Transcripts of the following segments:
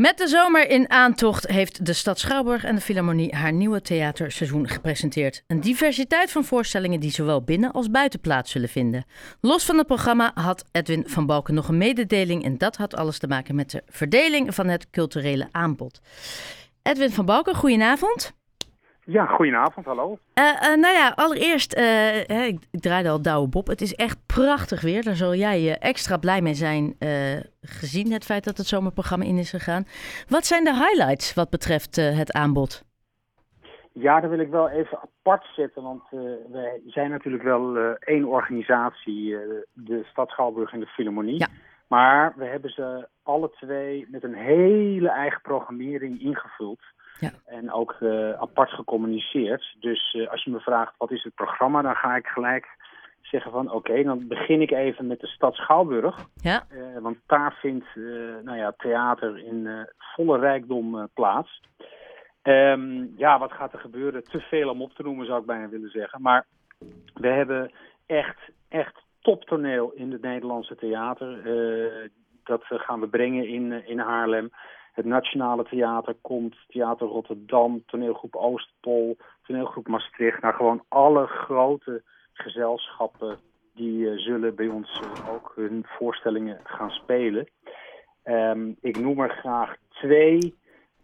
Met de zomer in aantocht heeft de stad Schouwburg en de Philharmonie haar nieuwe theaterseizoen gepresenteerd. Een diversiteit van voorstellingen die zowel binnen als buiten plaats zullen vinden. Los van het programma had Edwin van Balken nog een mededeling en dat had alles te maken met de verdeling van het culturele aanbod. Edwin van Balken, goedenavond. Ja, goedenavond, hallo. Uh, uh, nou ja, allereerst, uh, ik, draaide al Douwe Bob. Het is echt prachtig weer. Daar zal jij extra blij mee zijn, gezien het feit dat het zomerprogramma in is gegaan. Wat zijn de highlights wat betreft het aanbod? Ja, daar wil ik wel even apart zetten, want wij zijn natuurlijk wel één organisatie, de Stad Schouwburg en de Philharmonie. Ja. Maar we hebben ze alle twee met een hele eigen programmering ingevuld. Ja. En ook uh, apart gecommuniceerd. Dus uh, als je me vraagt wat is het programma, dan ga ik gelijk zeggen van oké, dan begin ik even met de stad Schouwburg. Ja. Uh, want daar vindt nou ja, theater in volle rijkdom plaats. Um, ja, wat gaat er gebeuren? Te veel om op te noemen zou ik bijna willen zeggen. Maar we hebben echt, echt toptoneel in het Nederlandse theater. Dat gaan we brengen in, in Haarlem. Het Nationale Theater komt, Theater Rotterdam, toneelgroep Oostpol, toneelgroep Maastricht. Nou, gewoon alle grote gezelschappen die uh, zullen bij ons uh, ook hun voorstellingen gaan spelen. Um, ik noem er graag twee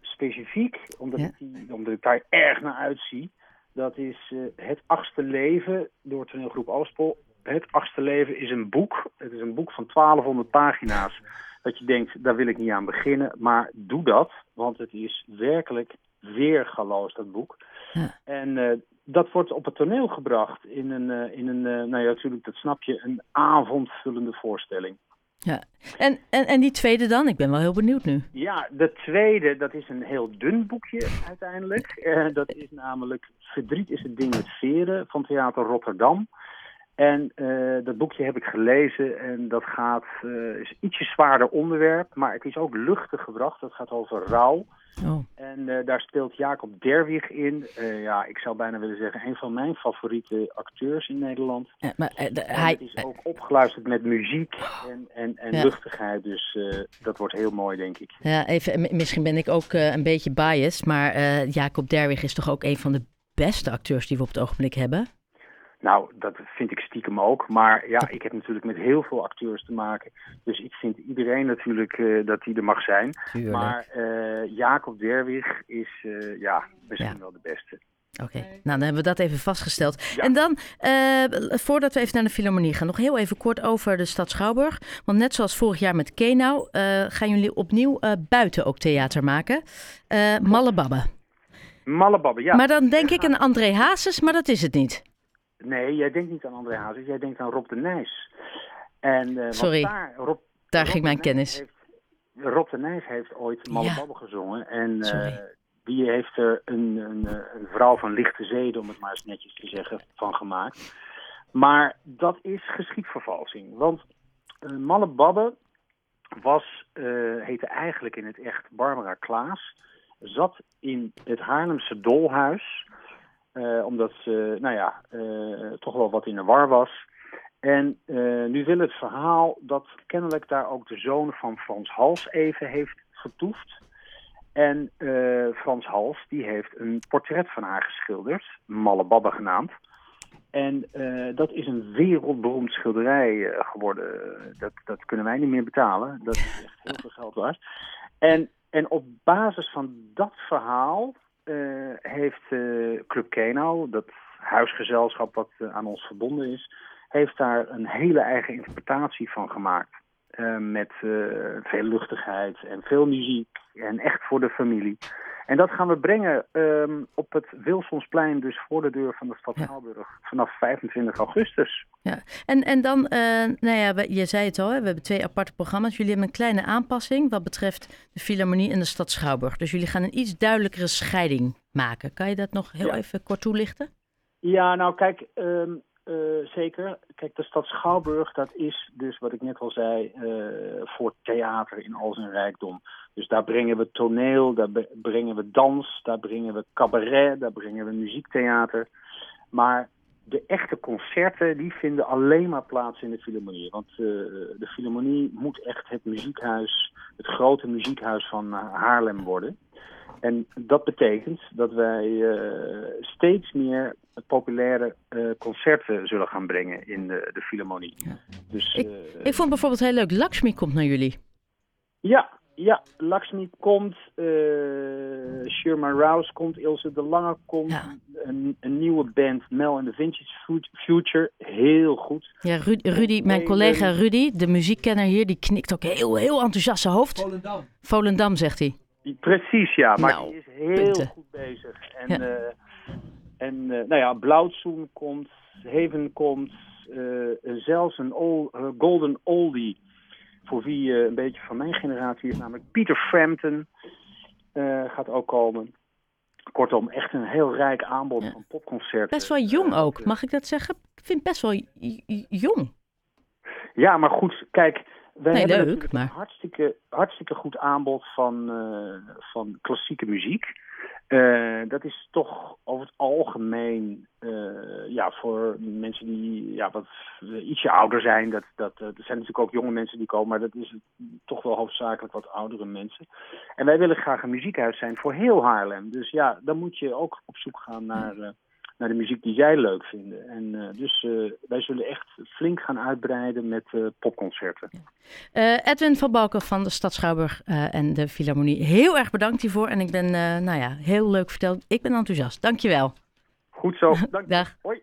specifiek, omdat, ja. ik, die, omdat ik daar erg naar uitzie. Dat is uh, Het Achtste Leven door toneelgroep Oostpol. Het Achtste Leven is een boek. Het is een boek van 1200 pagina's dat je denkt, daar wil ik niet aan beginnen. Maar doe dat, want het is werkelijk weergaloos, dat boek. Ja. En uh, dat wordt op het toneel gebracht in een, uh, in een uh, nou ja, natuurlijk, dat snap je, een avondvullende voorstelling. Ja, en, en, en die tweede dan? Ik ben wel heel benieuwd nu. Ja, de tweede, dat is een heel dun boekje uiteindelijk. dat is namelijk Verdriet is het ding met veren van Theater Rotterdam. En uh, dat boekje heb ik gelezen en dat gaat, uh, is ietsje zwaarder onderwerp, maar het is ook luchtig gebracht. Het gaat over rouw. Oh. En uh, daar speelt Jacob Derwig in. ja, ik zou bijna willen zeggen, een van mijn favoriete acteurs in Nederland. Ja, maar, hij... Het is ook opgeluisterd met muziek en, en, en ja. luchtigheid, dus dat wordt heel mooi, denk ik. Ja, even, misschien ben ik ook een beetje biased, maar Jacob Derwig is toch ook een van de beste acteurs die we op het ogenblik hebben? Nou, dat vind ik stiekem ook. Maar ja, ik heb natuurlijk met heel veel acteurs te maken. Dus ik vind iedereen natuurlijk uh, dat hij er mag zijn. Tuurlijk. Maar uh, Jacob Derwig is uh, ja, misschien ja. wel de beste. Oké, okay. nou dan hebben we dat even vastgesteld. Ja. En dan, voordat we even naar de Philharmonie gaan, nog heel even kort over de stad Schouwburg. Want net zoals vorig jaar met Kenau, gaan jullie opnieuw buiten ook theater maken. Malle Babbe. Malle Babbe, ja. Maar dan denk ik aan André Hazes, maar dat is het niet. Nee, jij denkt niet aan André Hazes, jij denkt aan Rob de Nijs. En, uh, Sorry, daar, Rob, daar Rob ging mijn kennis. Heeft, Rob de Nijs heeft ooit Malle ja. gezongen. En uh, die heeft er een, een, een, vrouw van lichte zeden, om het maar eens netjes te zeggen, van gemaakt. Maar dat is geschiedvervalsing. Want uh, Malle Babbe was, heette eigenlijk in het echt Barbara Klaas. Zat in het Haarlemse Dolhuis uh, omdat ze, nou ja, uh, toch wel wat in de war was. En uh, nu wil het verhaal dat kennelijk daar ook de zoon van Frans Hals even heeft getoefd. En Frans Hals die heeft een portret van haar geschilderd, Malle Babbe genaamd. En dat is een wereldberoemd schilderij geworden. Dat, dat kunnen wij niet meer betalen. Dat is echt heel veel geld waard. En, en op basis van dat verhaal heeft uh, Club Kenau, dat huisgezelschap wat uh, aan ons verbonden is, heeft daar een hele eigen interpretatie van gemaakt. met veel luchtigheid en veel muziek en echt voor de familie. En dat gaan we brengen um, op het Wilsonsplein, dus voor de deur van de stad Schouwburg, ja. vanaf 25 augustus. Ja, en, en dan, uh, nou ja, je zei het al, hè, we hebben twee aparte programma's. Jullie hebben een kleine aanpassing wat betreft de Philharmonie en de stad Schouwburg. Dus jullie gaan een iets duidelijkere scheiding maken. Kan je dat nog heel ja. even kort toelichten? Ja, nou kijk, um, uh, zeker. Kijk, de stad Schouwburg, dat is dus wat ik net al zei, uh, voor theater in al zijn rijkdom. Dus daar brengen we toneel, daar brengen we dans, daar brengen we cabaret, daar brengen we muziektheater. Maar de echte concerten die vinden alleen maar plaats in de Philharmonie. Want de Philharmonie moet echt het muziekhuis, het grote muziekhuis van Haarlem worden. En dat betekent dat wij steeds meer populaire concerten zullen gaan brengen in de, de Philharmonie. Dus, ik, ik vond bijvoorbeeld heel leuk, Lakshmi komt naar jullie. Ja, ja, Lakshmi komt, uh, Sherman Rouse komt, Ilse de Lange komt, een, een, nieuwe band, Mel en the Vintage Future, heel goed. Ja, Rudy, mijn collega Rudy, de muziekkenner hier, die knikt ook heel, heel enthousiast zijn hoofd. Volendam. Volendam, zegt hij. Precies, ja, maar nou, die is heel goed bezig. En, ja. Uh, en uh, nou ja, Blauwzoen komt, Haven komt, zelfs een old, Golden Oldie voor wie een beetje van mijn generatie is, namelijk Peter Frampton gaat ook komen. Kortom, echt een heel rijk aanbod van popconcerten. Best wel jong eh, ook, mag ik dat zeggen? Ik vind best wel jong. Ja, maar goed, kijk, we nee, hebben leuk, maar... een hartstikke, hartstikke goed aanbod van, uh, van klassieke muziek. Uh, dat is toch over het algemeen uh, ja, voor mensen die ja, wat ietsje ouder zijn. Dat, dat, er zijn natuurlijk ook jonge mensen die komen, maar dat is toch wel hoofdzakelijk wat oudere mensen. En wij willen graag een muziekhuis zijn voor heel Haarlem. Dus ja, dan moet je ook op zoek gaan naar, naar de muziek die zij leuk vinden. En uh, dus uh, wij zullen echt flink gaan uitbreiden met uh, popconcerten. Edwin van Balken van de Stad Schouwburg en de Philharmonie, heel erg bedankt hiervoor. En ik ben, nou ja, heel leuk verteld. Ik ben enthousiast. Dankjewel. Goed zo. Dank Dag. Hoi.